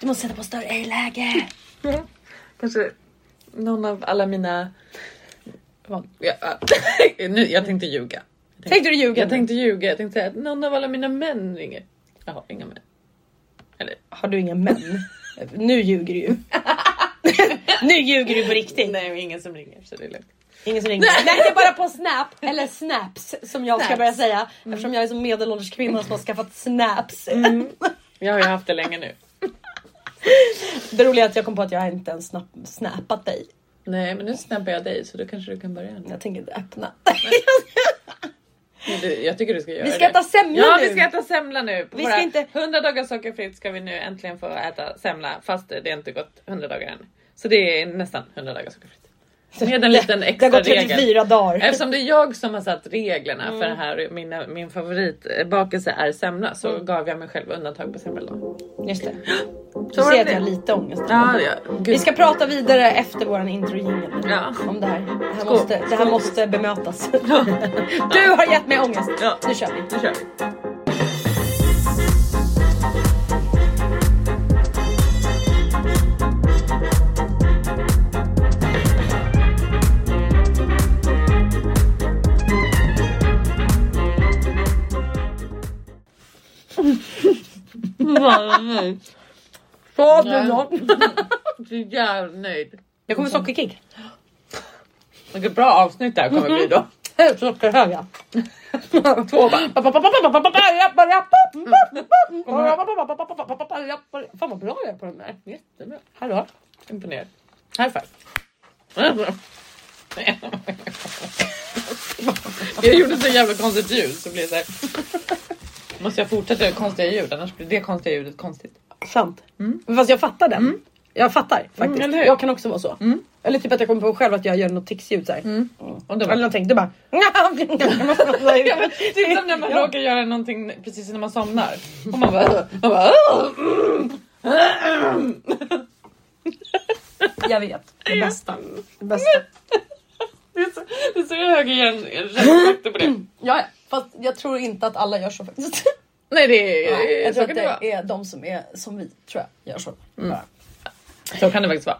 Du måste sätta på större läge. Kanske någon av alla mina... Vad? Ja, nu, jag tänkte ljuga. Jag Tänkte du ljuga? Jag tänkte ljuga. Jag tänkte säga att någon av alla mina män ringer. Jag har inga män. Eller Har du inga män? nu ljuger du ju. nu ljuger du på riktigt. nej, ingen som ringer så det är lugnt. Ingen som ringer. Nej det är bara på snap eller snaps som jag ska Snaps. börja säga. Eftersom jag är som medelålders kvinna som har skaffat snaps. Jag har ju haft det länge nu. Det roliga är att jag kom på att jag inte ens snap snappat dig. Nej, men nu snappar jag dig så då kanske du kan börja. Jag tänker inte öppna. Du, Jag tycker du ska göra Vi ska det. äta semla Ja, nu. vi ska äta semla nu. På Vi våra ska inte- 100 dagar sockerfritt ska vi nu äntligen få äta semla fast det inte gått 100 dagar än. Så det är nästan 100 dagar sockerfritt. Med en liten Det har extra gått regel. 34 dagar. Eftersom det är jag som har satt reglerna Mm. för det här, mina, min favoritbakelse är semla så Mm. gav jag mig själv undantag på då. Just det. Du ser att jag har lite ångest. Ja, ja. Vi ska prata vidare efter våran intro Ja. om det här. Det här, Skål. måste, det här måste bemötas. Du har gett mig ångest. Ja. Nu kör vi. Nu kör vi. Så, Ja. du då. Så jävla nöjd. Jag kommer sockerkick. Vilket bra avsnitt det här kommer bli då. Sockerhöga. Två bara. Fan vad bra jag är på den där. Jättebra. Hallå? Imponerad. High five. Jag gjorde så jävla konstigt ljud så blir det så här. Måste jag fortsätta göra konstiga ljud annars blir det konstiga ljudet konstigt. Sant. Fast jag fattar den. Jag fattar faktiskt. eller hur? jag kan också vara så. Eller typ att jag kommer på själv att jag gör något ticsljud såhär. Och då Eller bara, någonting. Du bara... det är som när man råkar göra någonting precis när man somnar. Och man bara, man bara jag vet. Det bästa. Det bästa. det är så, det är så höga hjärneffekter på det. Ja, ja. Fast jag tror inte att alla gör så faktiskt. Nej det är, jag så tror att det det är de som är som vi tror jag gör så. Bara. Så kan det faktiskt vara.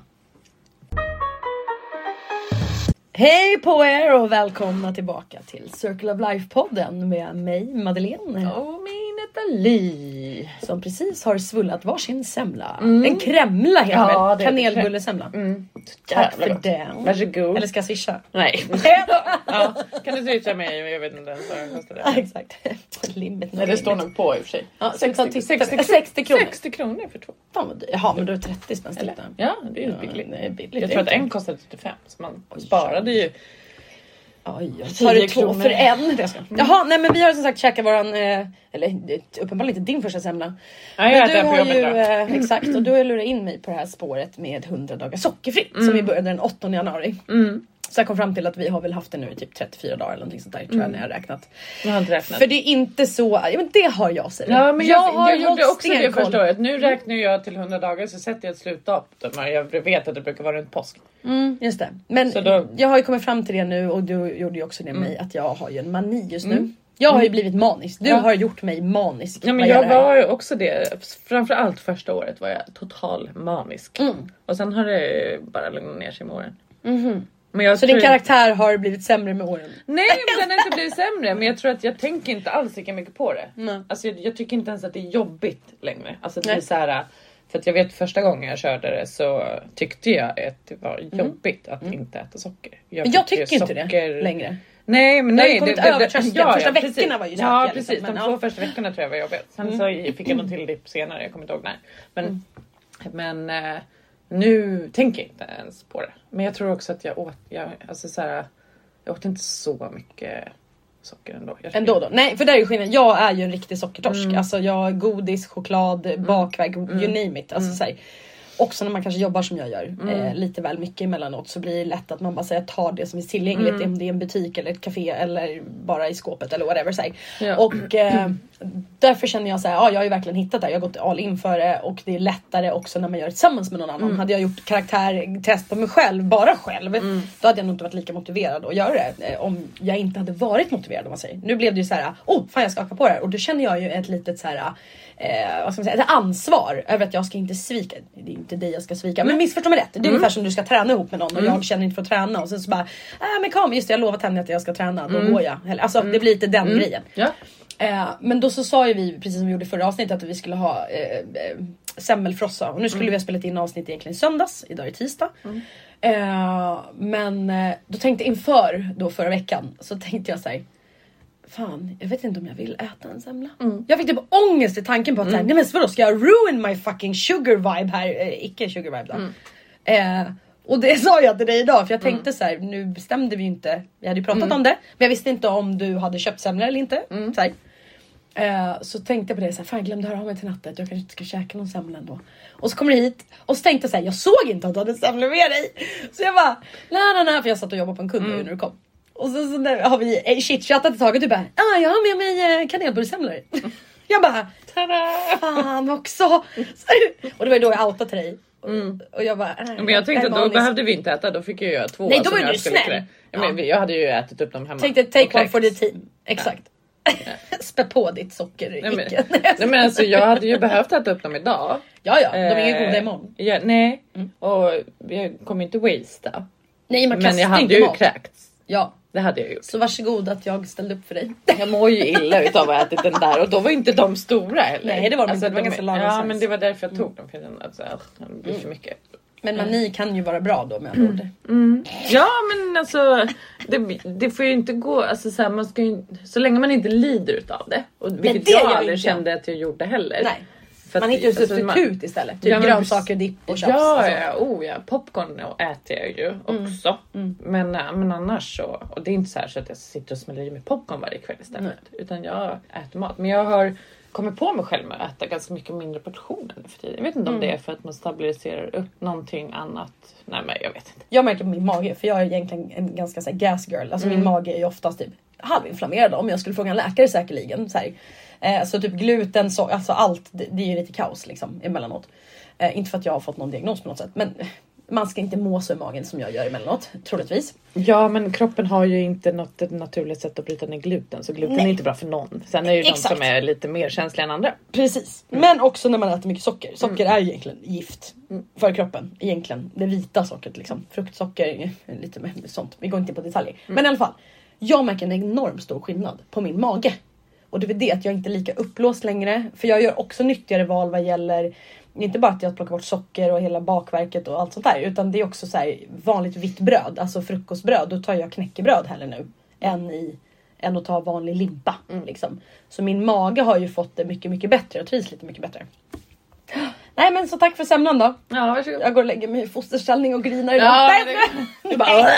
Hej på er och välkomna tillbaka till Circle of Life-podden med mig Madeleine. Och min Nathalie. Som precis har svullat varsin semla. En kremla heter Ja, det Kanelbullesemla. Mm. Tack för gott. den. Varsågod. Eller ska jag swisha? Nej. ja, kan du switcha mig? Jag vet inte ens vad den Ja, kostade. exakt. Limit. Nej, det står nog på i och för sig. Ja, 60, 60, 60, 60 kronor. 60 kronor för två. Fan vad. Jaha men då är det 30 spänn styck. Ja, det är ju Ja, billigt. är billigt. Jag tror att en kostade 35 så man sparade ju. Oj, oj. 10 Tar du två kronor. för en? Det ska. Jaha, nej men vi har som sagt käkat våran, eh, eller uppenbarligen inte din första semla. Jag Men äter du har ju, då. eh, exakt, och du har ju lurat in mig på det här spåret med 100 dagar sockerfritt som vi började den 8 januari. Mm. Så jag kom fram till att vi har väl haft det nu i typ 34 dagar eller någonting sånt där tror jag när jag har räknat. Jag har inte räknat. För det är inte så, ja men det har jag säger Ja men jag, jag, har gjorde hållit också det stenkoll. första året. Nu räknar jag till 100 dagar så sätter jag ett slutdatum. Jag vet att det brukar vara runt påsk. Mm, just det. Men då- Mm. jag har ju kommit fram till det nu och du gjorde ju också det med mig att jag har ju en mani just nu. Jag har ju blivit manisk. Du Ja. har gjort mig manisk. Ja men jag det var ju också det. Framförallt första året var jag total manisk. Mm. Och sen har det bara lugnat ner sig med åren. Men jag Så din tror- karaktär har blivit sämre med åren? Nej men den har inte blivit sämre men jag tror att jag tänker inte alls lika mycket på det. Nej. Alltså jag, jag tycker inte ens att det är jobbigt längre. Alltså det Nej. är så här, för att jag vet första gången jag körde det så tyckte jag att det var jobbigt att inte äta socker. Mm. Men jag ju tycker inte det längre. Nej men Det nej. ju kommit över tröskeln. Första precis. veckorna var ju Ja tjakiga, precis, liksom, de men två ja. första veckorna tror jag var jobbiga. Sen så fick jag någon till dipp senare, jag kommer inte ihåg när. Men, men eh, nu tänker jag inte ens på det. Men jag tror också att jag åt, jag, alltså så här, jag åt inte så mycket socker ändå. Jag Ändå då? Nej för där är ju skillnaden. Jag är ju en riktig sockertorsk. Mm. Alltså jag godis, choklad, bakverk, you name it. Alltså, Mm. så här, också när man kanske jobbar som jag gör eh, lite väl mycket emellanåt så blir det lätt att man bara säger tar det som är tillgängligt Mm. om det är en butik eller ett café eller bara i skåpet eller whatever. Så. Ja. Och eh, därför känner jag så här, ja jag har ju verkligen hittat det. Jag har gått all in för det och det är lättare också när man gör det tillsammans med någon annan. Mm. Hade jag gjort karaktärtest på mig själv, bara själv, Mm. då hade jag nog inte varit lika motiverad att göra det. eh, Om jag inte hade varit motiverad om man säger. Nu blev det ju så här, oh fan jag ska haka på det här och då känner jag ju ett litet så här eh, vad ska man säga, ett ansvar över att jag ska inte svika. Det är inte dig jag ska svika men missförstå mig rätt. Det är Mm. ungefär som du ska träna ihop med någon och jag känner inte för att träna och sen så bara, äh, men kom just det, jag lovat henne att jag ska träna, då Mm. går jag. Alltså det blir lite den grejen. Ja. Eh, men då så sa ju vi, precis som vi gjorde i förra avsnittet, att vi skulle ha eh, eh, semmelfrossa. Och nu skulle vi ha spelat in avsnitt egentligen i söndags, idag är tisdag. Eh, men eh, då tänkte inför då förra veckan så tänkte jag så här. Fan, jag vet inte om jag vill äta en semla. Jag fick typ ångest i tanken på att såhär, nej men vadå ska jag ruin my fucking sugar vibe här? Eh, icke sugar vibe då. Eh, och det sa jag till dig idag för jag tänkte så här, nu bestämde vi ju inte, vi hade ju pratat om det men jag visste inte om du hade köpt semlor eller inte. Så, här. Eh, så tänkte jag på det, så här, fan jag glömde höra av mig till natten, jag kanske inte ska käka någon semla ändå. Och så kommer du hit och så tänkte jag så här, jag såg inte att du hade semlor med dig. Så jag bara, nej nej för jag satt och jobbade på en kund nu när du kom. Och så, så där har vi eh, chitchattat ett tag och du bara, ah, jag har med mig eh, kanelbullssemlor. jag bara, Tada! fan också. Så- och det var ju då jag outade till dig. Och jag bara, äh, Men jag tänkte att då Hermanis. behövde vi inte äta, då fick jag göra två. Nej, då var jag du snäll. klä. Ja, men. Jag hade ju ätit upp dem hemma. Tänkte take one for the team. Exakt. Spä på ditt socker. Nej men, nej men alltså jag hade ju behövt äta upp dem idag. Ja ja, de är ju Eh, goda imorgon. Ja, nej, och jag kommer inte wastea. Nej man Men jag hade ju mat. kräkts. Ja, Det hade jag gjort. så varsågod att jag ställde upp för dig. Jag mår ju illa utav att ha ätit den där och då var inte de stora heller. Nej, det var de inte. Det var de- ganska lagom Ja men det var därför jag tog dem. För jag kände att så här, det blir för mycket. Men mani kan ju vara bra då med andra ord. Ja men alltså det, det får ju inte gå, alltså så, här, man ska ju, så länge man inte lider utav det. Och vilket det jag aldrig kände att jag gjorde heller. Nej. För Man hittar ju alltså, man- substitut istället. Typ Ja, grönsaker, dipp och chaps. Ja, alltså. ja, oh ja, popcorn äter jag ju också. Men, äh, men annars så, och det är inte så, här så att jag sitter och smäller i mig popcorn varje kväll istället. Utan jag äter mat. Men jag har kommit på mig själv med att äta ganska mycket mindre portioner nu för tiden. Jag vet inte om det är för att man stabiliserar upp någonting annat. Nej men jag vet inte. Jag märker min mage, för jag är egentligen en ganska så här, gas girl. Alltså min mage är ju oftast typ halvinflammerad om jag skulle fråga en läkare säkerligen. Så, här. Eh, så typ gluten, så, alltså allt, det, det är ju lite kaos liksom emellanåt. Eh, inte för att jag har fått någon diagnos på något sätt men man ska inte må så i magen som jag gör emellanåt, troligtvis. Ja men kroppen har ju inte något naturligt sätt att bryta ner gluten så gluten Nej. är inte bra för någon. Sen är det ju de Exakt. som är lite mer känsliga än andra. Precis, men också när man äter mycket socker. Socker är egentligen gift för kroppen. Egentligen det vita sockret liksom. Fruktsocker, lite med sånt. Vi går inte in på detaljer. Men i alla fall. Jag märker en enorm stor skillnad på min mage. Och det är det att jag inte är lika uppblåst längre. För jag gör också nyttigare val vad gäller inte bara att jag plockar bort socker och hela bakverket och allt sånt där. Utan det är också så här vanligt vitt bröd, alltså frukostbröd. Då tar jag knäckebröd hellre nu. Än, i, än att ta vanlig limpa. Liksom. Så min mage har ju fått det mycket, mycket bättre. Jag trivs lite mycket bättre. Nej men så tack för semlan då. Ja varsågod. Jag går och lägger mig i fosterställning och grinar idag. Ja, det- skojar. Du bara, ja,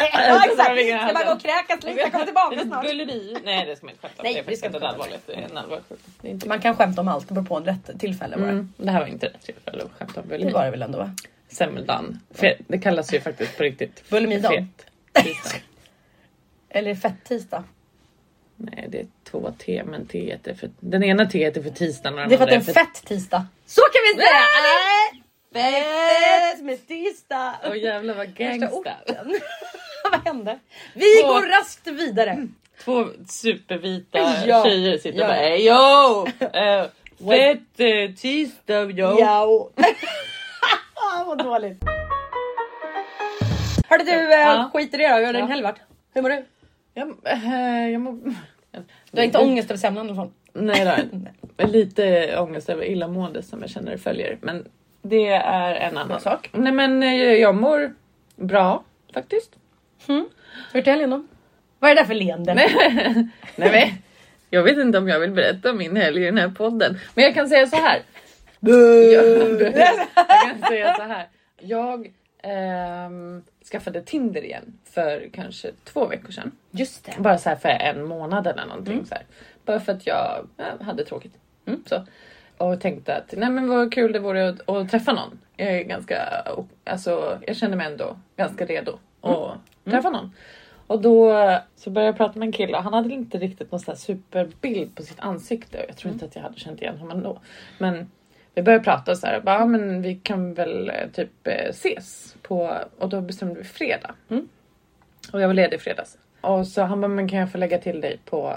exakt. Ska bara gå och kräkas lite, jag kommer tillbaka snart. bulleri. Nej det ska man inte skämta om. Nej, det är inte skämta. allvarligt. Det är en allvarlig sjukdom. Det Man kan skämta om allt, det beror på en rätt tillfälle bara. Mm, det här var inte rätt tillfälle att skämta om Det bulimi. var det väl ändå va? Semmeldagen. Det kallas ju faktiskt på riktigt Bulimidagen. Eller fett-tisdag. Nej det är två T men T är för... Den ena T är för tisdagen och den Det är för att det är en fett tisdag. Så kan vi säga! Fett med tisdag. Åh jävlar vad gangsta. Vad hände? Vi Två- går raskt vidare. Två supervita Ja. tjejer sitter Ja. och bara "Ey, yo! Uh, fett uh, tisdag yo! Ja. vad dåligt. Hörde du, eh, Ja. skit i det då. Hur har din helg varit? Hur mår du? Jag, eh, jag mår... Du har inte ångest över semlan i alla fall? Nej inte. Lite ångest över illamående som jag känner följer. Men det är en annan sak. Nej men eh, jag mår bra faktiskt. Hur har du helgen då? Vad är det där för leende? Nej, Nej men, jag vet inte om jag vill berätta om min helg i den här podden. Men jag kan säga så här. Jag, jag kan säga så här. Jag ehm, skaffade Tinder igen för kanske två veckor sedan. Just det. Bara så här för en månad eller någonting. Så här. Bara för att jag ja, hade tråkigt. Mm, så. Och tänkte att nej men vad kul det vore att, att träffa någon. Jag är ganska, alltså jag känner mig ändå ganska redo att träffa någon. Och då så började jag prata med en kille han hade inte riktigt någon sån här superbild på sitt ansikte. och Jag tror inte att jag hade känt igen honom ändå. Men vi började prata så här, bara, "Ja, men vi kan väl eh, typ eh, ses på, och då bestämde vi fredag. Mm. Och jag var ledig fredags. Och så han bara, men kan jag få lägga till dig på,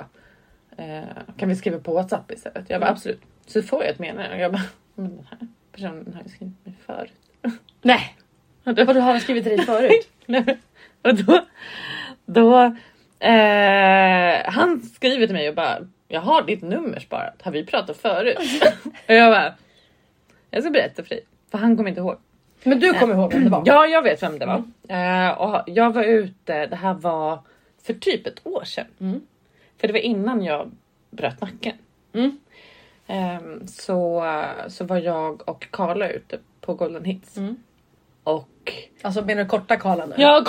eh, kan vi skriva på WhatsApp istället? Jag bara Mm. absolut. Så får jag ett meddelande och jag bara, men den här personen har ju skrivit mig förut. Nej! Och då- Vadå har han skrivit till dig förut? Nej, och då, då eh, han skriver till mig och bara jag har ditt nummer sparat. Har vi pratat förut? och jag bara jag ska berätta för dig. För han kommer inte ihåg. Men du kommer ihåg vem det var? Ja, jag vet vem det var. Eh, och jag var ute, det här var för typ ett år sedan. Mm. För det var innan jag bröt nacken. Mm. Ehm, så, så var jag och Karla ute på Golden Hits. Mm. Och Alltså menar du korta Karla nu?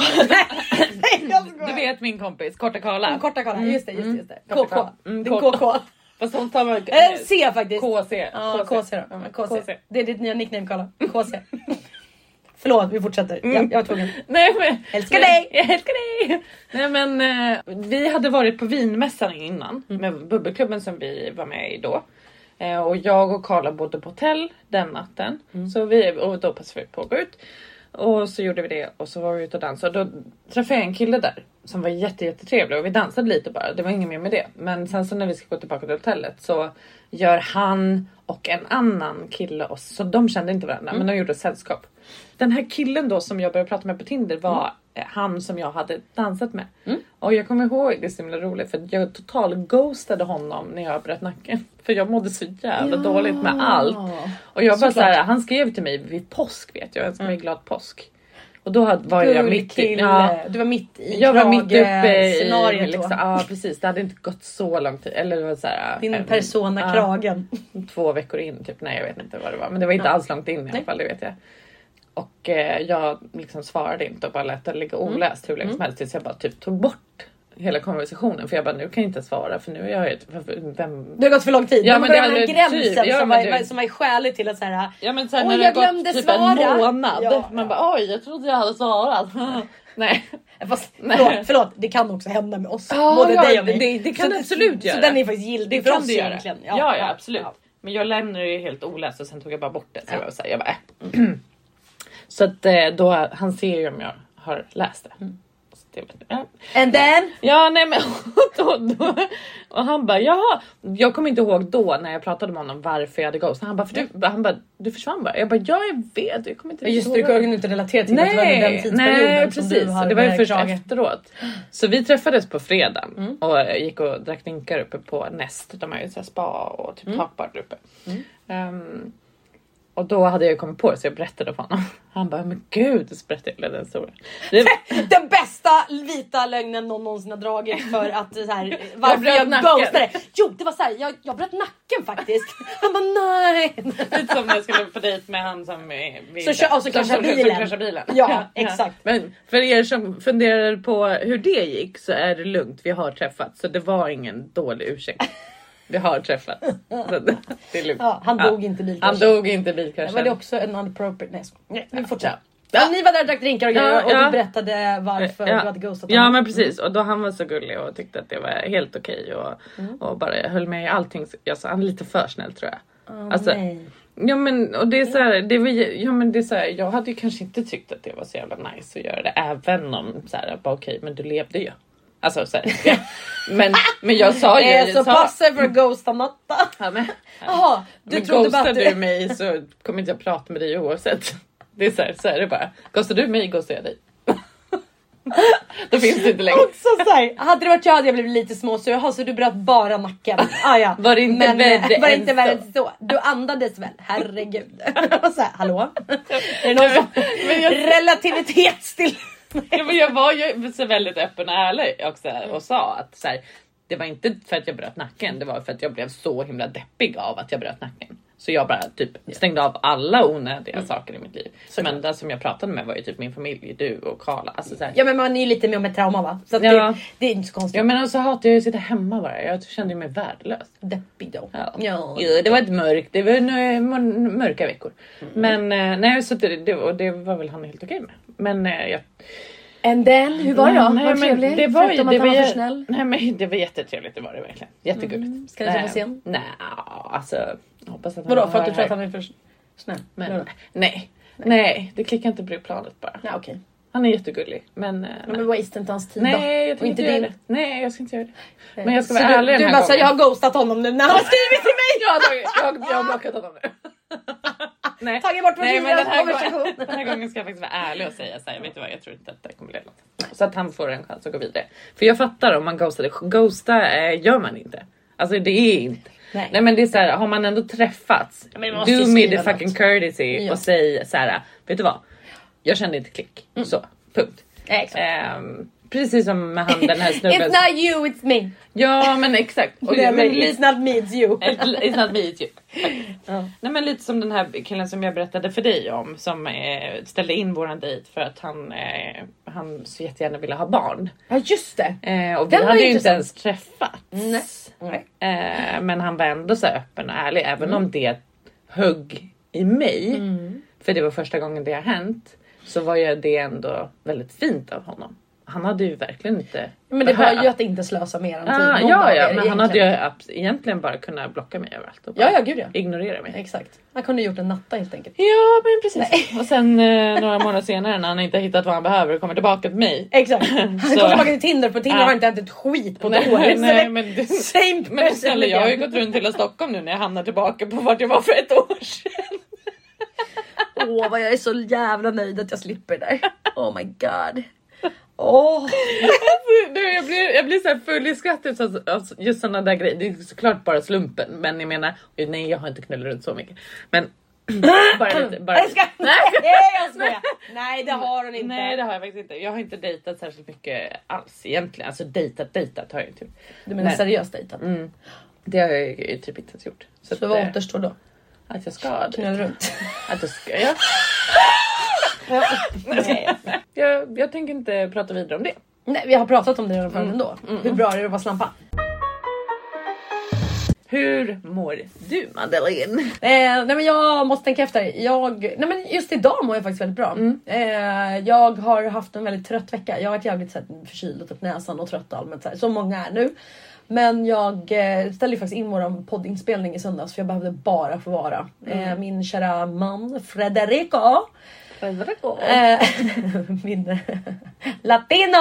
skojar. Du vet min kompis, Korta Karla. Mm, Korta Karla, just det, just det. Just det. Korta KK. Mm, KK. Fast hon tar väl... Eh, C faktiskt. KC. Ja, KC då. Ja, KC. KC. Det är ditt nya nickname Karla. KC. Förlåt, vi fortsätter. Mm. Jag, jag var tvungen. Nej men... Älskar dig! Jag älskar dig! Nej men eh, vi hade varit på vinmässan innan Mm. med bubbelklubben som vi var med i då. Eh, och jag och Karla bodde på hotell den natten. Mm. Så vi, och då passade vi på att gå ut. Och så gjorde vi det och så var vi ute och dansade. Och då träffade jag en kille där som var jätte, jättetrevlig och vi dansade lite bara. Det var inget mer med det. Men sen så när vi ska gå tillbaka till hotellet så gör han och en annan kille oss, så de kände inte varandra men de gjorde ett sällskap. Den här killen då som jag började prata med på Tinder var eh, han som jag hade dansat med. Och jag kommer ihåg det är så himla roligt för jag total ghostade honom när jag bröt nacken. För jag mådde så jävla dåligt med allt. Och jag bara så här, han skrev till mig vid påsk vet jag, jag önskar mig glad påsk. Och då var jag mitt i, ja, Du var mitt i jag var mitt uppe i, scenariot liksom, ja precis det hade inte gått så lång tid. Eller det var så här, Din en- persona ja, kragen. Två veckor in typ, nej jag vet inte vad det var. Men det var inte alls långt in i alla fall, det vet jag. Och eh, jag liksom svarade inte och bara lät det ligga Mm. oläst hur länge som helst tills jag bara typ tog bort hela konversationen. För jag bara nu kan jag inte svara för nu är jag ju... Vem... Det har gått för lång tid. Ja, men det var här typ- gränsen ja, som, var, du- som var skälig till att säga Ja men sen Oj, när det jag har glömde gått typ svara. en månad. Ja. Man bara oj jag trodde jag hade svarat. nej. Fast, Nej. förlåt, förlåt, det kan också hända med oss. Ja, både ja, dig och mig. det- det kan så, det absolut så, göra. Så den är faktiskt giltig Det för oss egentligen. Ja, ja, absolut. Men jag lämnade det helt oläst och sen tog jag bara bort det. Så Ja. jag var så, här, jag bara, äh. Så att eh, då, han ser ju om jag har läst det. Mm. Så det ja. And then? ja nej men då, då, och han bara jaha. Jag kommer inte ihåg då när jag pratade med honom varför jag hade ghost. Han bara, för du, han bara du försvann bara. Jag bara ja jag vet jag kommer inte Ja, Just det, ihåg. du kunde inte relatera till att det var den Nej, tidsperioden nej precis. Det var ju först krage. efteråt. Så vi träffades på fredagen Mm. och gick och drack drinkar uppe på Nest. De har ju spa och typ Mm. takbar uppe. Ehm, och då hade jag kommit på det så jag berättade för honom. Han bara men gud, så berättade jag den. Det, Den bästa vita lögnen någon någonsin har dragit för att så här, varför jag, nacken. ghostade. Jo det var så här, jag, jag bröt nacken faktiskt. Han bara nej. lite som när jag skulle på dejt med han som Så kör- och så som- kraschar som- bilen. bilen. Ja, exakt. Men för er som funderar på hur det gick så är det lugnt. Vi har träffats så det var ingen dålig ursäkt. Vi har träffats. Så det, är lugnt. Ja, han dog inte i Han bilkraschen. dog inte i bilkraschen. Var det också en unappropriate? Nej. Nej, vi fortsätter. Ja. Ja. Ni var där och drack drinkar och grejer Ja, och ja. du berättade varför du hade ghostat Ja honom. men precis och då han var så gullig och tyckte att det var helt okej och, Mm. och bara höll med i allting. Jag sa han är lite för snäll tror jag. Åh, Alltså, nej. Ja men och det är så här, det var, ja, men det är så här, jag hade ju kanske inte tyckt att det var så jävla nice att göra det även om så här, bara okej men du levde ju. Alltså så här, ja. men, men jag sa ju. Jag så sa, passive för att ghosta Natta. ja, men, Jaha, du men trodde ghostar du mig så kommer inte jag prata med dig oavsett. Det är så här, så är det bara. Ghostar du mig ghostar jag dig. Då finns det inte längre. Också så här, hade det varit jag hade jag blivit lite småsur. Jaha så du bröt bara nacken. Ah, ja. Var det inte Men, eh, värre var det än inte värre så? än så? Du andades väl? Herregud. Och så här, hallå? Är det någon som... Relativitetstill... Ja, men jag var ju så väldigt öppen och ärlig också och sa att så här, det var inte för att jag bröt nacken, det var för att jag blev så himla deppig av att jag bröt nacken. Så jag bara typ stängde av alla onödiga saker i mitt liv. Såklart. Men det som jag pratade med var ju typ min familj, du och Karla. Alltså så här, Ja men man är ju lite med om ett trauma va? Så Ja. det, det är inte så konstigt. Ja men så hatar jag ju att sitta hemma bara. Jag kände mig värdelös. Deppig då. Ja. Ja. Det var ett mörkt, det var mörka veckor. Men eh, nej, så det, det, och det var väl han helt okej med. Men eh, jag, And then, hur var det då? Nej, var det trevligt? det var Förutom det att han var, för snäll. Nej men det var jättetrevligt, det var det verkligen. Jättegulligt. Mm. Ska ni träffas igen? Nej, alltså hoppas att Vadå, för att du tror att han är för snäll? Men, Eller? nej, nej, det klickar inte på planet bara. Ja, okej. Han är jättegullig men... eh, Men waste inte hans tid då. nej, jag Och inte din. Nej, jag ska inte göra det. Men jag ska Så vara ärlig du, den du här gången. jag har ghostat honom nu när han har skrivit till mig! Jag har, jag, jag har blockat honom nu. nej. Tagit bort Nej, men den här, gången, den här gången ska jag faktiskt vara ärlig och säga så här, vet du vad, jag tror inte att det kommer leda något. Så att han får en chans att gå vidare. För jag fattar om man ghostar, ghosta eh, gör man inte. Alltså det är inte. Nej. Nej men det är så här, har man ändå träffats, man do me the fucking något. courtesy Ja. och säg så här, vet du vad? Jag kände inte klick. Så, punkt. Ja, exakt. Ehm, precis som med han den här snubben. It's not you, it's me. Ja men exakt. Och, Nej, men it's not me, it's you. It's not me, it's you. Ja. Nej men lite som den här killen som jag berättade för dig om som eh, ställde in våran dejt för att han, eh, han så jättegärna ville ha barn. Ja just det. Eh, och vi Den hade ju inte ens träffats. Nej. Eh, men han var ändå så öppen och ärlig även Mm. om det högg i mig. För det var första gången det har hänt. Så var ju det ändå väldigt fint av honom. Han hade ju verkligen inte Men det var ju att inte slösa mer än tid. Ah, någon ja, dag ja, det men han hade ju egentligen. egentligen bara kunnat blocka mig överallt och Ja, ja, gud ja. ignorera mig. Exakt. Han kunde gjort en natta helt enkelt. Ja, men precis. Och sen eh, några månader senare när han inte hittat vad han behöver och kommer tillbaka till mig. Exakt. Han Så- kom tillbaka till Tinder, på Tinder Ja. har inte ätit ett skit på ett Nej, år. Nej, men, det, Same men snälla, jag har ju gått runt hela Stockholm nu när jag hamnar tillbaka på vart jag var för ett år sedan. Åh vad jag är så jävla nöjd att jag slipper det där. Oh my god. Åh. Alltså, jag blir, jag blir så här full i skratt av så- av just sådana där grejer. Det är såklart bara slumpen, men jag menar, nej jag har inte knullat runt så mycket. Men bara lite. Bara Jag ska... lite. Nej jag skojar. Nej det har hon inte. Nej det har jag faktiskt inte. Jag har inte dejtat särskilt mycket alls egentligen. Alltså dejtat, dejtat har jag inte gjort. Du menar Nej. seriöst dejtat? Mm. Det har jag ju typ inte ens gjort. Så, Så att, vad eh, återstår då? Att jag ska Knulla runt? Att jag ska ja. Nej. jag, jag tänker inte prata vidare om det. Nej vi har pratat om det redan förut Mm. ändå. Hur bra är det att vara slampa? Hur mår du Madeleine? Eh, nej men jag måste tänka efter. Jag, nej men just idag mår jag faktiskt väldigt bra. Mm. Eh, jag har haft en väldigt trött vecka. Jag har varit jävligt så här, förkyld och typ näsan och trött allmänt så här, som många är nu. Men jag eh, ställde ju faktiskt in vår poddinspelning i söndags för jag behövde bara få vara. Mm. Eh, min kära man Frederico min eh, latino!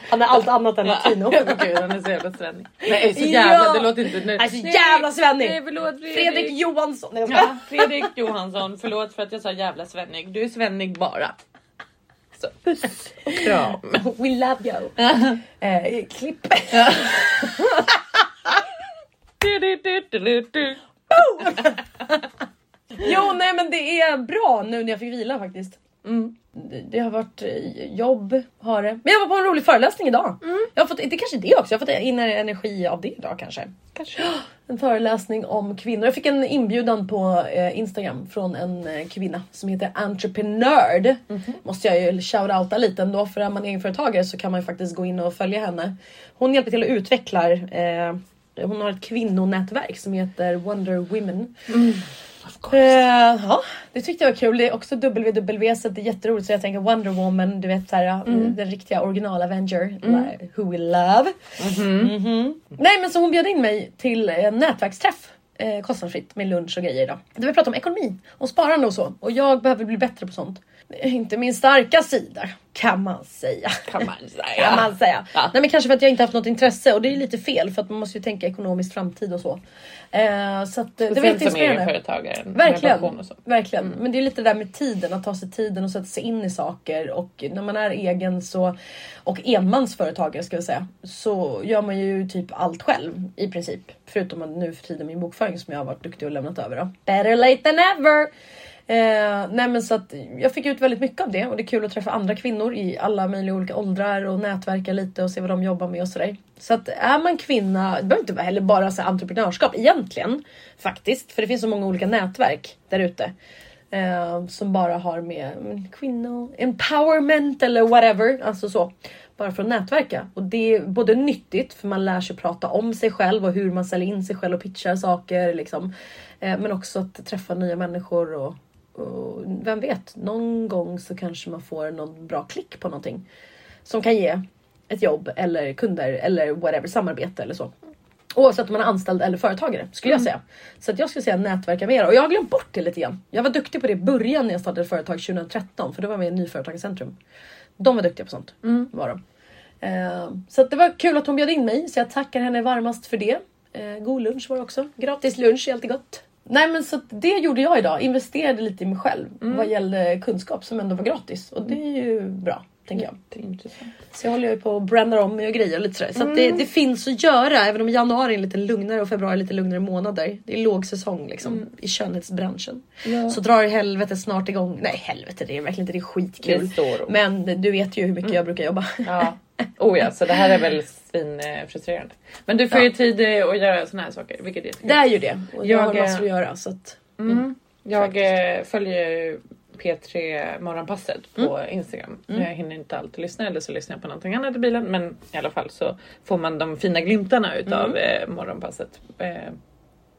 Han är allt annat än latino. Gud han är så jävla svennig. Nej så Ja. jävla, det låter inte... Nej, Alltså jävla svennig! Nej förlåt Fredrik. Fredrik Johansson! Nej. Ja, Fredrik Johansson, förlåt för att jag sa jävla svennig. Du är svennig bara. Så. Puss och kram. We love you! eh, klipp. Du, du, du, du, du, du. Jo nej men det är bra nu när jag fick vila faktiskt. Mm. Det, det har varit eh, jobb, har det. Men jag var på en rolig föreläsning idag. Jag har fått, det kanske det också, jag har fått in energi av det idag kanske. Kanske. En föreläsning om kvinnor. Jag fick en inbjudan på eh, Instagram från en eh, kvinna som heter Entreprenörd. Måste jag ju shout-outa lite ändå för är man egenföretagare så kan man ju faktiskt gå in och följa henne. Hon hjälper till att utveckla eh, hon har ett kvinnonätverk som heter Wonder Women. Eh, ja, det tyckte jag var kul. Det är också WW så det är jätteroligt. Så jag tänker Wonder Woman, du vet såhär, den riktiga original Avenger. Like, who we love. Mhm. Nej men så hon bjöd in mig till en nätverksträff. Eh, kostnadsfritt med lunch och grejer idag. Där vi pratade om ekonomi och sparande och så. Och jag behöver bli bättre på sånt. Är inte min starka sida kan man säga. Kan man säga. Kan man säga. Ja. Nej men kanske för att jag inte haft något intresse och det är lite fel för att man måste ju tänka ekonomisk framtid och så. Eh, så att, eh, det var som jätteinspirerande. egenföretagare. med Verkligen. Verkligen. Mm. Men det är lite det där med tiden, att ta sig tiden och sätta sig in i saker. Och när man är egen så och enmansföretagare ska vi säga så gör man ju typ allt själv i princip. Förutom att nu för tiden min bokföring som jag har varit duktig och lämnat över. Då. Better late than ever! Eh, nej men så att jag fick ut väldigt mycket av det och det är kul att träffa andra kvinnor i alla möjliga olika åldrar och nätverka lite och se vad de jobbar med och sådär. Så att är man kvinna, det behöver inte vara heller bara så entreprenörskap egentligen faktiskt, för det finns så många olika nätverk där ute. Eh, som bara har med mm, kvinnor, empowerment eller whatever, alltså så. Bara för att nätverka. Och det är både nyttigt för man lär sig prata om sig själv och hur man säljer in sig själv och pitchar saker liksom. Eh, men också att träffa nya människor och och vem vet, någon gång så kanske man får någon bra klick på någonting. Som kan ge ett jobb eller kunder eller whatever, samarbete eller så. Oavsett om man är anställd eller företagare skulle jag säga. Så att jag skulle säga nätverka mer och jag har glömt bort det lite grann. Jag var duktig på det i början när jag startade företag 2013 för då var jag med i Nyföretagarcentrum. De var duktiga på sånt. Var de. Eh, så att det var kul att hon bjöd in mig så jag tackar henne varmast för det. Eh, god lunch var det också. Gratis lunch är alltid gott. Nej men så det gjorde jag idag. Investerade lite i mig själv vad gällde kunskap som ändå var gratis. Och det är ju bra tänker jag. Så jag håller ju på och brandar om mig och grejer lite sådär. Så att det, det finns att göra även om januari är lite lugnare och februari är lite lugnare månader. Det är lågsäsong liksom i skönhetsbranschen. Ja. Så drar helvete snart igång. Nej helvete det är verkligen inte, det är skitkul. Det Men du vet ju hur mycket jag brukar jobba. Ja. Oh ja, så det här är väl svinfrustrerande. Men du får Ja. ju tid eh, att göra såna här saker, vilket är. Det är ju det. Och jag, Jag, har eh, massor att göra så att. Mm. Jag eh, följer P3 Morgonpasset på Instagram. Jag hinner inte alltid lyssna eller så lyssnar jag på någonting annat i bilen. Men i alla fall så får man de fina glimtarna utav eh, Morgonpasset eh,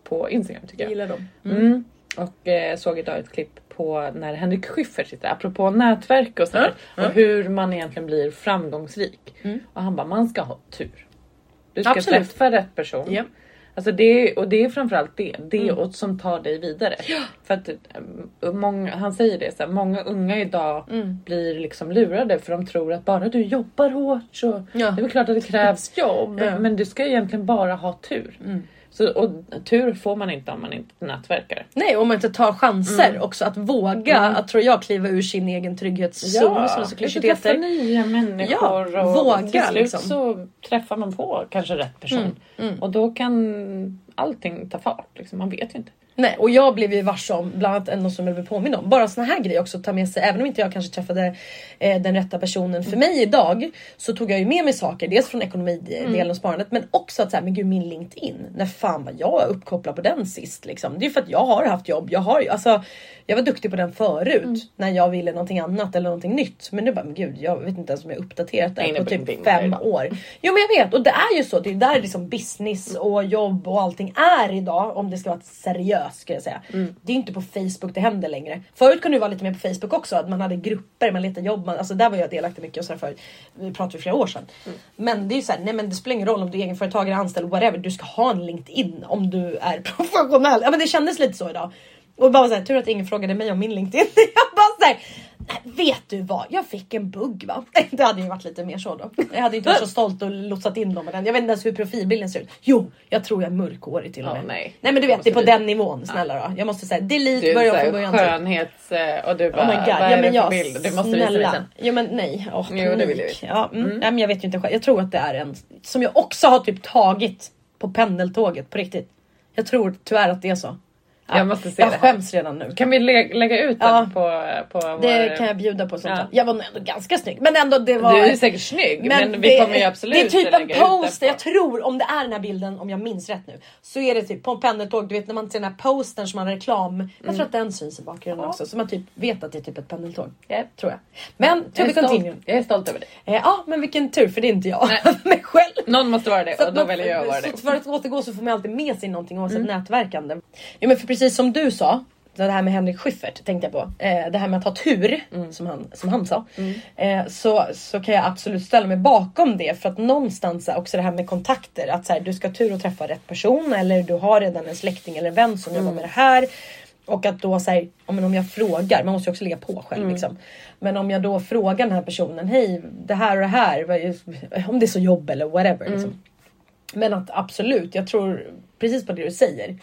på Instagram tycker Jag jag. gillar dem. Mm. Och eh, såg idag ett klipp på när Henrik Schyffert sitter, apropå nätverk och sådär. Och hur man egentligen blir framgångsrik. Mm. Och han bara, man ska ha tur. Du ska Absolut. träffa rätt person. Ja. Alltså det, och det är framförallt det, det Mm. och som tar dig vidare. För att, eh, många, han säger det, så här, många unga idag Mm. blir liksom lurade för de tror att bara du jobbar hårt så Ja. det är klart att det krävs jobb. Ja. Men du ska egentligen bara ha tur. Mm. Så, och tur får man inte om man inte nätverkar. Nej, om man inte tar chanser också. Att våga, Mm. att tror jag, kliva ur sin egen trygghetszon som det så träffa nya människor Ja, och våga, till slut liksom. så träffar man på kanske rätt person. Mm, mm. Och då kan allting ta fart. Liksom. Man vet ju inte. Nej, och jag blev ju varse om bland annat en som jag blev påminn om. Bara såna här grejer också ta med sig. Även om inte jag kanske träffade eh, den rätta personen för mig idag. Så tog jag ju med mig saker. Dels från ekonomidelen och sparandet. Men också att säga, men gud min LinkedIn. När fan var jag uppkopplad på den sist? Liksom. Det är ju för att jag har haft jobb. Jag, har, ju- alltså, jag var duktig på den förut. När jag ville någonting annat eller någonting nytt. Men nu bara, men gud jag vet inte ens om jag har uppdaterat det på typ fem år. Jo men jag vet och det är ju så. Det är där liksom business och jobb och allting är idag. Om det ska vara seriöst ska jag säga. Det är inte på Facebook det händer längre. Förut kunde det vara lite mer på Facebook också. Att man hade grupper, man letade jobb. Man, alltså där var jag delaktig mycket och sådär förut. Vi pratade ju flera år sedan. Men det är ju såhär, nej men det spelar ingen roll om du är egenföretagare, anställd, whatever. Du ska ha en LinkedIn om du är professionell. Ja men det kändes lite så idag. Och bara såhär, tur att ingen frågade mig om min LinkedIn. Jag bara såhär, "Nej, vet du vad? Jag fick en bugg va? Det hade ju varit lite mer så då. Jag hade inte varit så stolt och lotsat in dem med den. Jag vet inte ens hur profilbilden ser ut. Jo, jag tror jag är mörkhårig till och med. nej. nej men du vet, det är på den nivån snälla då. Jag måste säga delete, börja är från början. typ. skönhets... eh, Och du bara, Oh my god. vad är Ja, det men för jag, bild? Du måste visa mig snälla. sen. Jo men nej. Åh, Jo, det vill vi. Ja, mm. Nej, men jag vet ju inte själv. Jag tror att det är en som jag också har typ tagit på pendeltåget på riktigt. Jag tror tyvärr att det är så. Ja, Jag måste se jag det. skäms redan nu. Kan vi lä- lägga ut den Ja. på, på vår... Det kan jag bjuda på. Sånt Ja. Jag var ändå ganska snygg. Men ändå det var... Du är säkert snygg men, vi det- kommer ju absolut Det är typ en post, jag tror om det är den här bilden, om jag minns rätt nu. Så är det typ på en pendeltåg, du vet när man ser den här postern som har reklam. Jag tror att den syns i bakgrunden Ja. också. Så man typ vet att det är typ ett pendeltåg. Ja. Tror jag. Men to Jag be continued. jag är stolt över dig. Eh, ja men vilken tur för det är inte jag. Nej. mig själv. Någon måste vara det Så och då man- väljer jag att vara det. För att återgå så får man alltid med sig någonting oavsett nätverkande. Jo men för precis som du sa. Det här med Henrik Schyffert tänkte jag på. Eh, det här med att ha tur som, han, som han sa. Eh, så, så kan jag absolut ställa mig bakom det. För att någonstans också det här med kontakter. Att så här, du ska ha tur att träffa rätt person. Eller du har redan en släkting eller en vän som jobbar med det här. Och att då säga, om om jag frågar, man måste ju också lägga på själv liksom. Men om jag då frågar den här personen, hej det här och det här, om det är så jobb eller whatever. Liksom. Men att absolut, jag tror precis på det du säger.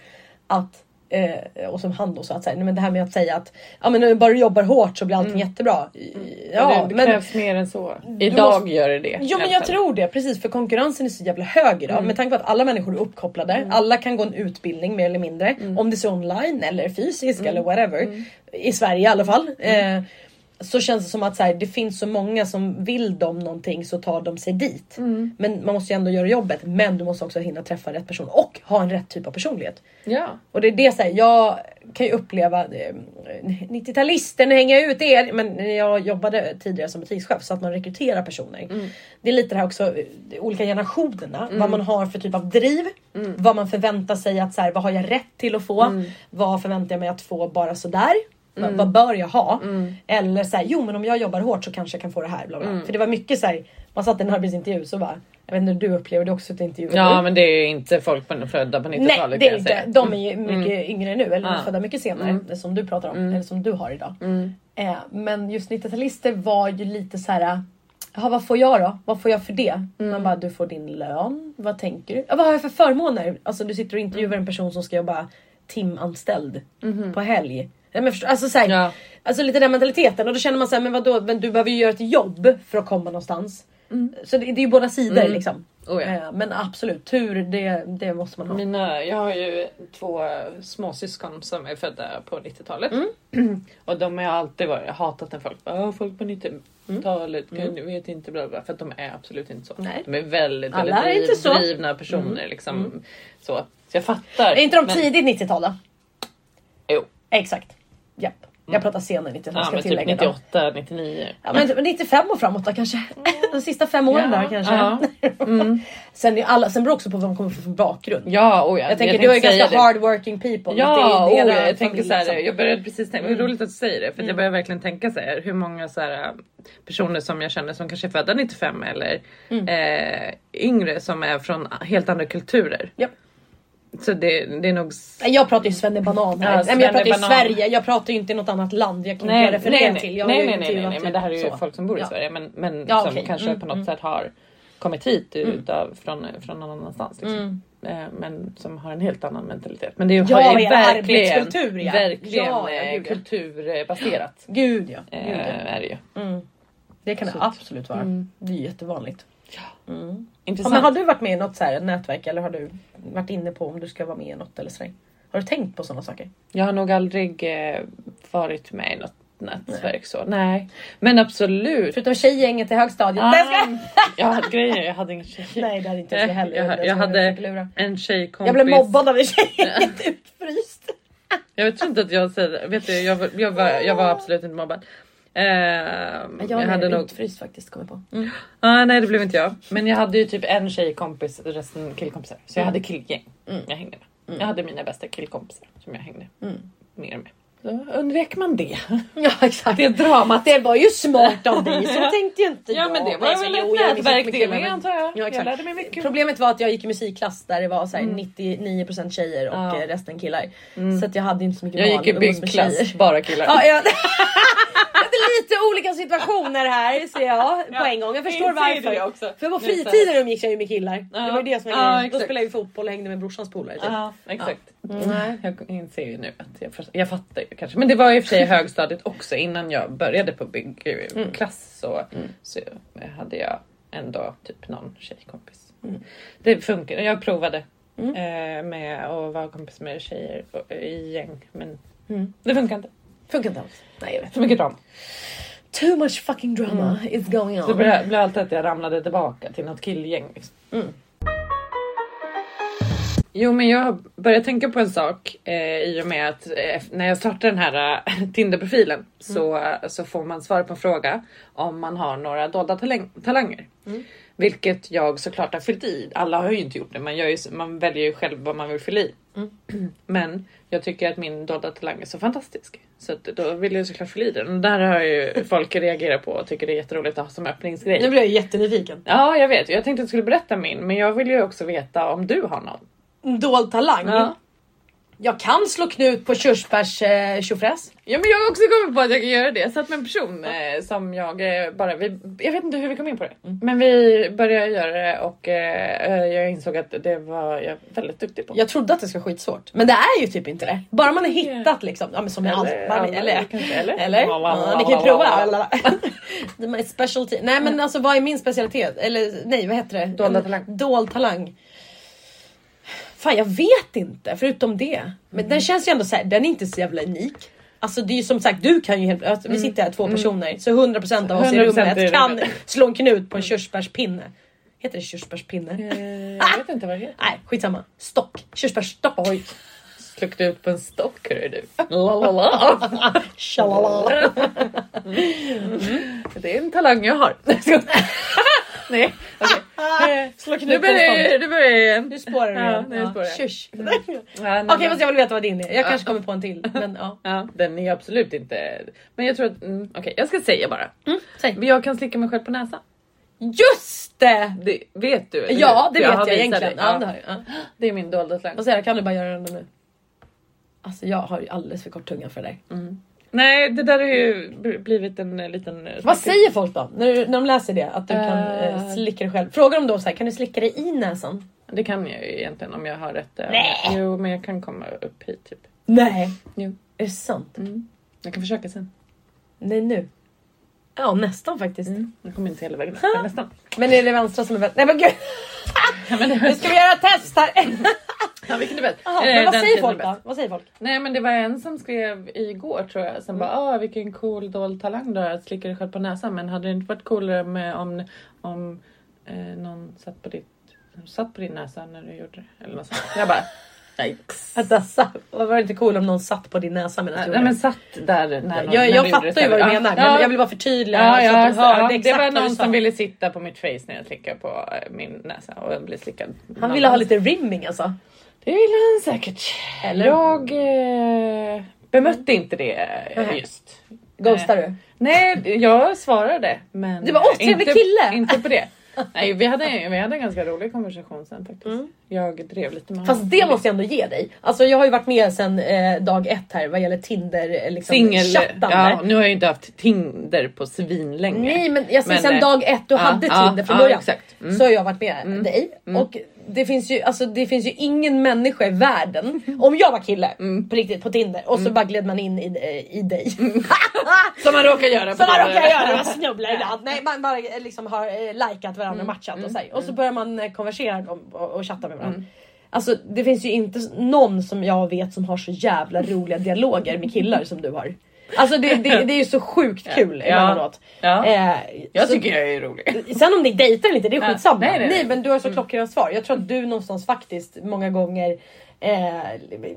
Att, eh, och som han då sa, att säga, nej, men det här med att säga att ja, men bara du jobbar hårt så blir allting jättebra. Ja, Ja, det, det men, krävs mer än så. Idag måste- gör det det. I men jag fall. tror det precis för konkurrensen är så jävla hög idag. Med tanke på att alla människor är uppkopplade. Alla kan gå en utbildning mer eller mindre. Om det är så online eller fysisk eller whatever. I Sverige i alla fall. Eh, så känns det som att så här, det finns så många som vill dem någonting så tar de sig dit. Men man måste ju ändå göra jobbet. Men du måste också hinna träffa rätt person och ha en rätt typ av personlighet. Ja. Och det är det så här, jag kan ju uppleva eh, 90-talister, nu hänger jag ut er, men jag jobbade tidigare som butikschef så att man rekryterar personer. Det är lite det här också, eh, de olika generationerna, vad man har för typ av driv, vad man förväntar sig att så här, vad har jag rätt till att få? Vad förväntar jag mig att få bara sådär? Vad, vad bör jag ha? Eller så här, jo men om jag jobbar hårt så kanske jag kan få det här. Bla bla. För det var mycket så här, man satt i en arbetsintervju så bara, jag vet inte hur du upplever det också ett intervju. Ja men det är inte folk på- födda på 90-talet Nej det är inte. De är ju mycket yngre nu eller Ja. födda mycket senare. Det som du pratar om eller som du har idag. Eh, men just 90-talister var ju lite så här. Jaha vad får jag då? Vad får jag för det? Man bara du får din lön. Vad tänker du? Ja, vad har jag för förmåner? Alltså du sitter och intervjuar en person som ska jobba timanställd på helg. Men förstå, alltså, så här, Ja. alltså lite den mentaliteten och då känner man så här, men vadå? Men du behöver ju göra ett jobb för att komma någonstans. Så det, det är ju båda sidor liksom. Oh, ja. Eh, men absolut, tur det, det måste man ha. Mina, jag har ju två småsyskon som är födda på 90-talet. Mm. Och de har alltid varit, hatat när folk bara "Åh, folk på 90-talet Mm. vet inte bla bla. För att de är absolut inte så. Nej. De är väldigt, Alla väldigt är driv, inte så. Mm. drivna personer. Liksom, så. så jag fattar. Är inte de Men- tidigt 90-tal då? Jo. Exakt. Japp. Jag pratar senare 90 Ja, ska typ tillägga då. 98, 99. Ja, men typ 95 och framåt då kanske. De sista fem åren Ja, där kanske. ja. sen, är alla, sen beror det också på vad de kommer få för bakgrund. Ja, oh ja. jag tänker jag du tänkte ganska det. hard working people. Ja, Det är- det är oh, era jag tänker så här, liksom. jag började precis tänka, är roligt att du säger det för att jag börjar verkligen tänka så här, hur många så här, personer som jag känner som kanske är födda 95 eller eh, yngre som är från helt andra kulturer. Japp. Så det, det är nog... Jag pratar ju svennebanan här. Ja, nej, men jag pratar svennebanan. Sverige, jag pratar ju inte i något annat land. Jag kan Nej, inte referera nej, till. nej, Jag har nej, nej, nej, nej, nej, men det här är ju så. folk som bor i Ja. Sverige men, men Ja, som okej. kanske Mm, på något mm. sätt har kommit hit utav, från, från någon annanstans. Liksom. Eh, men som har en helt annan mentalitet. Men det är ju Ja, har ju verkligen, arbetskultur, ja. verkligen Ja, ja, eh, gud, ja. kulturbaserat. Gud ja. Eh, Gud, ja. är det ju. Det kan det absolut vara. Mm. Det är jättevanligt. Ja. Ja, Intressant. men har du varit med i något så här nätverk eller har du varit inne på om du ska vara med i något eller sådär? Har du tänkt på sådana saker? Jag har nog aldrig eh, varit med i något nätverk så. Nej. Men absolut. Förutom tjejgänget i högstadiet. Ah, Nej, jag jag hade grejer, jag hade ingen tjej. Nej det hade inte jag heller. Jag, Det jag så hade en tjejkompis. jag blev mobbad av en tjejgänget utfryst. Jag vet inte att jag säger vet du, jag, jag, var, jag var absolut inte mobbad. Eh, Jag, jag hade nog... utfryst faktiskt kom jag på. Mm. Ah, nej det blev inte jag. Men jag hade ju typ en tjejkompis resten killkompisar. Så jag hade killgäng jag hängde med. Jag hade mina bästa killkompisar som jag hängde mer med. Då undvek man det. Ja exakt. Det dramat. Det var ju smart av dig, så tänkte ju inte Ja jag. men det var väl ett nätverk det med antar jag. Ja, jag lärde mig mycket. Problemet var att jag gick i musikklass där det var så här 99% tjejer och Ja. eh, resten killar. Så att jag hade inte så mycket Jag gick i byggklass, bara killar. Ja, jag... lite olika situationer här ser jag på en gång. Jag förstår varför. också. För på fritiden umgicks jag ju med killar. Det var ju det som var grejen. Då spelade vi fotboll och hängde med brorsans polare. Typ. Ja, exakt. Nej. Jag inser ju nu att jag, jag fattar ju kanske. Men det var i och för sig högstadiet också innan jag började på byggklass så, så hade jag ändå typ någon tjejkompis. Det funkar. Jag provade eh, med att vara kompis med tjejer i gäng men det funkar inte. Funkar inte alls. Nej jag vet. För mycket drama. Too much fucking drama is going Det on. blev, blev alltid att jag ramlade tillbaka till något killgäng. Liksom. Mm. Jo men jag började tänka på en sak eh, i och med att eh, när jag startade den här eh, Tinder-profilen så, Mm. så får man svara på en fråga om man har några dolda talang talanger. Mm. Vilket jag såklart har fyllt i. Alla har ju inte gjort det. Man, ju, man väljer ju själv vad man vill fylla i. Mm. Men jag tycker att min dolda talang är så fantastisk. Så då vill jag såklart fylla i den. Och där har ju folk reagerat på och tycker det är jätteroligt att ha som öppningsgrej. Nu blir jag jättenyfiken. Ja, jag vet. Jag tänkte att jag skulle berätta min, men jag vill ju också veta om du har någon. Dold talang. Ja. Jag kan slå knut på körsbärs eh, tjofräs. Ja, men jag har också kommit på att jag kan göra det. Jag satt med en person eh, som jag eh, bara, vi, jag vet inte hur vi kom in på det, men vi började göra det och eh, jag insåg att det var jag väldigt duktig på. Jag trodde att det skulle vara skitsvårt. Men det är ju typ inte det. Bara man har hittat liksom. Ja men som med allt. Eller Man, eller, kanske, eller? eller? Ja, ni kan ju prova. my specialty. Nej men alltså vad är min specialitet? Eller nej vad heter det? Dolda talang. Dold talang. Fan jag vet inte förutom det. Men Mm. den känns ju ändå så här, den är inte så jävla unik. Alltså det är ju som sagt du kan ju helt, alltså, vi sitter här två personer så 100% av oss i 100% rummet i kan rummet. slå en knut på en körsbärspinne. Heter det körsbärspinne? Eh, jag vet inte vad det heter. Nej skitsamma. Stock. Körsbärsstock. Oj, sluckte ut på en stock hörru du. La, la, la. Tjalala. Det är en talang jag har. Nej, okej. Slå Nu knut på börjar nu börjar jag igen. Nu spårar du Ja, igen. nu spårar jag. Tjusch. Ja, Okej nej, men- fast jag vill veta vad din är. Jag kanske kommer på en till. Men ja. Ja, den är absolut inte... Men jag tror att... Mm, Okej, jag ska säga bara. Mm, säg. Jag kan slicka mig själv på näsan. Just det! Det vet du? Ja det vet jag egentligen. dig. Ja, Ja, det har jag. Ja. det är min dolda talang. Vad säger jag? Kan du bara göra den nu? Alltså jag har ju alldeles för kort tunga för det där. Nej, det där har ju bl- blivit en eh, liten... eh, Vad säger folk då? När, när de läser det? Att du kan Eh. eh, slicka dig själv? Frågar de då så här, kan du slicka dig i näsan? Det kan jag ju egentligen om jag har rätt. eh, Nej. Jo, men jag kan komma upp hit typ. Nej. Jo. Är det sant? Mm. Jag kan försöka sen. Nej nu. Ja nästan faktiskt. Mm. Jag kommer inte hela vägen upp, men nästan. Men är det vänstra som är bäst? Nej men gud! Ja, men det, Nu ska vi göra test här! ja, vilken är bäst? Jaha, Eh, men vad säger folk då? Vad säger folk? Nej men det var en som skrev igår tror jag. Som bara ah vilken cool dold talang du har att slicka dig själv på näsan. Men hade det inte varit coolare med om, om eh, någon satt på, ditt, satt på din näsa när du gjorde det? Eller något sånt. Jag bara yikes. Sa- var det inte cool om någon satt på din näsa medan du Nej gjorde men det? satt där när någon, Jag, när jag fattar ju vad du Ja, menar ja. jag vill bara förtydliga Ja, så ja, att du hörde ja, det exakt var någon som ville sitta på mitt face när jag slickade på eh, min näsa och blev slickad. Han ville ha lite rimming alltså. Det ville han säkert. Eller? Jag eh, bemötte inte det eh, just. Ghostar Eh, du? Nej, jag svarade. Men Du bara, "Åh, trevlig inte, kille!" Inte på det. Nej, vi hade, vi hade en ganska rolig konversation sen faktiskt. Mm. Jag drev lite med Fast honom. det måste jag ändå ge dig. Alltså jag har ju varit med sedan eh, dag ett här vad gäller Tinder eh, liksom, Singel... Ja, nu har jag ju inte haft Tinder på svinlänge. Nej men jag säger sen eh, dag ett du ja, hade ja, Tinder från ja, början. exakt. Mm. Så har jag varit med dig. Mm. Och det finns, ju, alltså, det finns ju ingen människa i världen, om jag var kille Mm. på riktigt på Tinder och så bara gled man in i, i dig. Som man råkar göra. Som man råkar göra, man snubblar ibland. Nej man bara eh, liksom har eh, likat varandra och matchat och så här. Och så börjar man eh, konversera och, och, och chatta med varandra. Alltså det finns ju inte någon som jag vet som har så jävla roliga dialoger med killar som du har. Alltså det, det, det är ju så sjukt kul Ja. emellanåt. Ja. Eh, Jag så- tycker jag är rolig. Sen om ni dejtar eller inte, det är Ja, skitsamma. nej, Nej, nej, nej. men du har så klockrena svar. Jag tror att du någonstans faktiskt många gånger eh,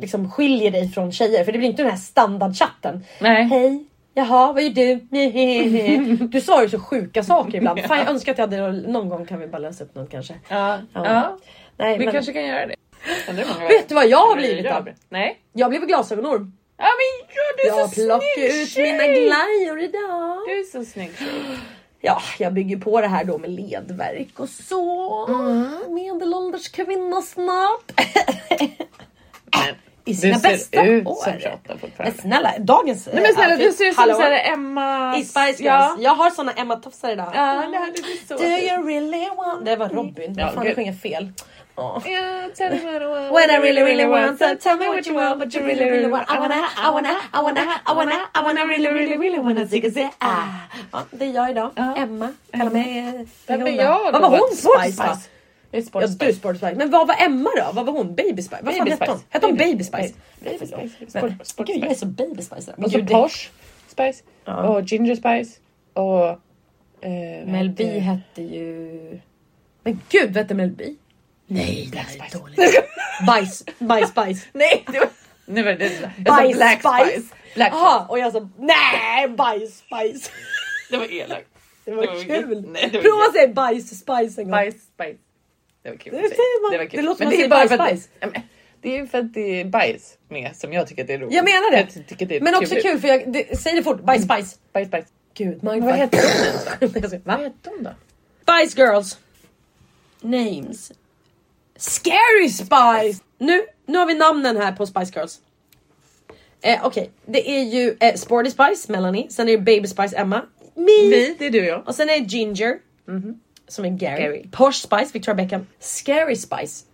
liksom skiljer dig från tjejer. För det blir inte den här standardchatten. Nej. Hej, jaha vad gör du? Du svarar ju så sjuka saker ibland. Fan jag önskar att jag hade någon gång kan vi bara läsa upp något kanske. Ja. Ja. ja. Nej, Vi men, kanske kan göra det. Vet du vad jag har blivit jag då? Nej. Jag blev glasögonorm. Ja men ja, du är Jag så snygg ut tjej. mina glajjor idag. Du är så snygg tjej. Ja, jag bygger på det här då med ledverk och så. Medelålders kvinna snart. Men I sina du ser bästa ut år. som 28 Men snälla, dagens Nej men snälla outfit. du ser ut som såhär Emma... I Spice Girls. Ja. Jag har såna Emma tofsar idag. Ja, det hade du så Do you really want... Det var Robin. Ja, fan, jag sjunger fel. Yeah, tell me what I want. When I really really want so tell me what you want but you really really want I wanna, I wanna, I wanna, I wanna, I wanna really really really wanna zigga zigga ah. Ja, det är jag idag. Emma. Kalla mig eh, Vem är jag? Vad var då? hon? Spice? Det är Ja, Sporty du Spice. Sporty Spice. Men vad var Emma då? Vad var hon? Baby Spice? Vad fan Baby hette hon? Spice. Hette hon Baby- Spice? Baby Spice. Men, Sport- Gud jag är Spice. så Baby Spice. Och så Gud, det- Posh Spice. Ja. Och Ginger Spice. Och... Eh, vad Mel B heter- hette ju... Men gud, vad hette Mel B? Nej, det Black här är Spice. dåligt. Bajs, bajs, bajs. Nej, det var... Nu var det... Jag sa Bajs, Black Spice. Spice. Black Spice. Jaha, och jag sa nej, bajs, bajs. Det var elakt. Det var Det var kul. Nej, det var Prova att säga bajs, spice en gång. Bajs, bajs. Det var kul. Det säger man. Det var kul. Det låter Men som att bara säga för att bajs, det, är ju för att det är bajs med som jag tycker att det är roligt. Jag menar det. Jag tycker det är Men också kul. kul för jag, det, säg det fort, bajs, bajs. Bajs, bajs. Gud, Men vad heter hon ens då? Vad Va? heter hon då? Spice Girls. Names. Scary Spice! Nu, nu har vi namnen här på Spice Girls. Eh, Okej, det är ju eh, Sporty Spice, Melanie. Sen är det Baby Spice, Emma. Me. Vi, det är du och jag. Och sen är det Ginger. Som är Gary. Gary. Posh Spice, Victoria Beckham. Scary Spice.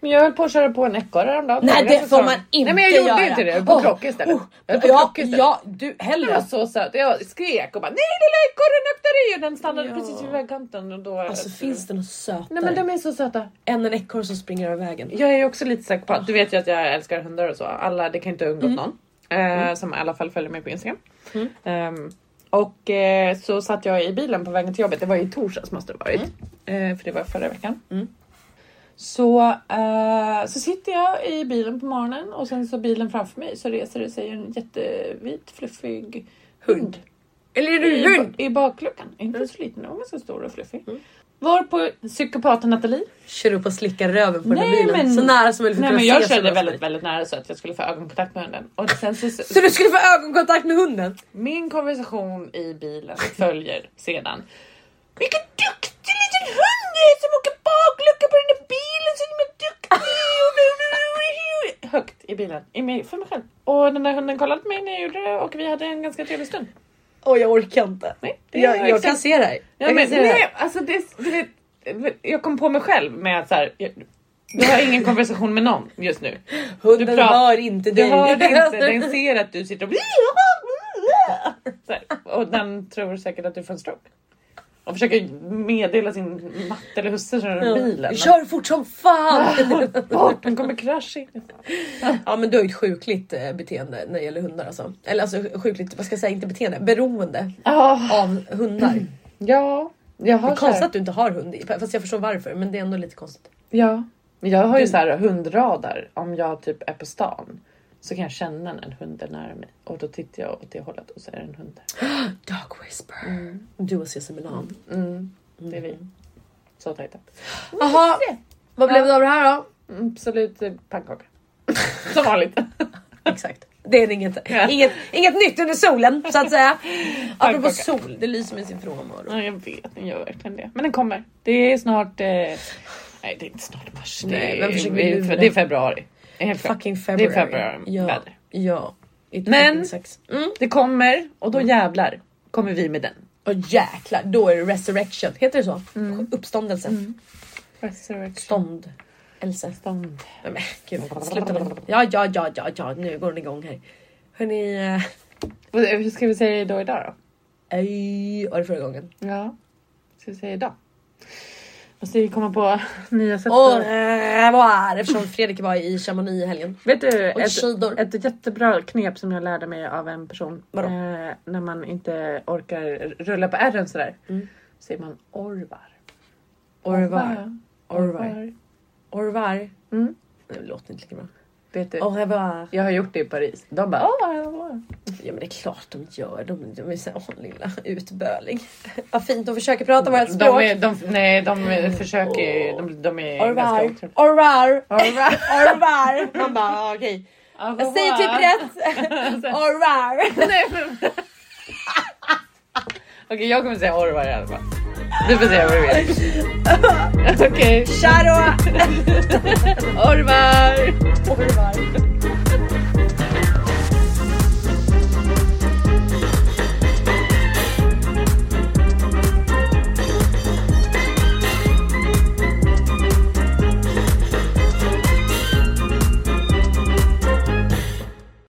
Men jag höll på att köra på en ekorre häromdagen. Nej det får man inte Nej men jag gjorde göra. inte det, på att krocka istället. Oh, Jag på ja, krocka istället. ja, du Den var hellre. så söt. Jag skrek och bara nej lilla ekorren öppnar i och den stannade Ja. precis vid vägkanten. Och då, Alltså finns det något sötare Nej men de är så söta. än en ekorre som springer över vägen? Jag är också lite säker på att du vet ju att jag älskar hundar och så. Alla, det kan inte ha undgått någon. Eh, Som i alla fall följer mig på Instagram. Ehm, och eh, så satt jag i bilen på vägen till jobbet. Det var i torsdags måste det ha varit. Eh, för det var förra veckan. Så, eh, så sitter jag i bilen på morgonen och sen så bilen framför mig så reser det sig en jättevit fluffig hund. Eller är du I, hund? I bakluckan. Inte så liten, den var ganska stor och fluffig. Var på psykopaten Nathalie. Kör upp och slickar röven på den Nej, här bilen. men- så nära som möjligt för Nej men jag körde väldigt, väldigt nära så att jag skulle få ögonkontakt med hunden. Och sen så, Så du skulle få ögonkontakt med hunden? min konversation i bilen följer sedan. Vilken duktig liten hund du är som åker baklucka på den där bilen så himla duktig. Högt i bilen, i mig, för mig själv. Och den där hunden kollade på mig när jag gjorde det och vi hade en ganska trevlig stund. Åh jag orkar inte. Nej, det Jag, är jag kan se det här. Ja, jag men, se det här. nej, alltså det, du vet, jag kom på mig själv med att så här, jag, jag har ingen konversation med någon just nu. Hunden du pratar- hör inte Du dig. hör det inte, den ser att du sitter och... Och den tror säkert att du får en stroke. Och försöker meddela sin matte eller husse som kör bilen. Kör fort som fan! Bort, den kommer krascha in. ja men du har ju ett sjukligt eh, beteende när det gäller hundar alltså. Eller alltså sjukligt, vad ska jag säga, inte beteende, beroende Ja, av hundar. ja. Jag Det har är så här, konstigt att du inte har hund, fast jag förstår varför men det är ändå lite konstigt. ja. Jag har ju så här hundradar. Om jag typ är på stan så kan jag känna när en hund är nära mig och då tittar jag åt det hållet och så är det en hund där. Dog whisper. Du och Cissi Milan. Mm, det är vi. Så tajta. Jaha, vad blev det av det här då? Mm, Absolut eh, pannkaka. Som vanligt. Exakt. Det är inget, Ja. inget, inget nytt under solen så att säga. Apropå sol, det lyser med sin frånvaro. Ja, jag vet, den gör verkligen det. Men den kommer. Det är snart... Eh... Nej, det är inte snart mars. Nej, det, är, är, det är februari. Det helt. Fucking Det February. är februari Ja, väder. ja. Men-. Mm. Det kommer och då jävlar kommer vi med den. Och jäklar, då är det resurrection. Heter det så? Mm. Uppståndelse. Resurrection. Ståndelse. Stånd. Nej, men gud, sluta. Ja, ja, ja, ja, ja, nu går den igång här. Hörni, Vad- Hur ska vi säga då idag då? ej, var det förra gången? Ja, ska vi säga idag? Måste vi komma på nya sätt vad är det? Eftersom Fredrik var i Chamonix i helgen. Vet du, ett, skidor. ett jättebra knep som jag lärde mig av en person. Vadå? Eh, när man inte orkar rulla på ärren sådär. Mm. Säger man orvar. Orvar. Orvar. Orvar. Mm. Det låter inte lika bra. Vet du, Au revoir. jag har gjort det i Paris. De bara au revoir." Ja men det är klart de gör. De, de är så åh lilla utböling. Vad fint de försöker prata vårt språk. de, är, de, Nej, de försöker... De, de är Au ganska revoir. otrevliga. Au revoir. Au revoir. Au revoir. Man bara ah, okej. Au Jag säger typ revoir. rätt. Au revoir. Okej, jag kommer säga orvar i alla fall. Du får säga vad du vill. Okej. Tja då. Orvar! Au revoir.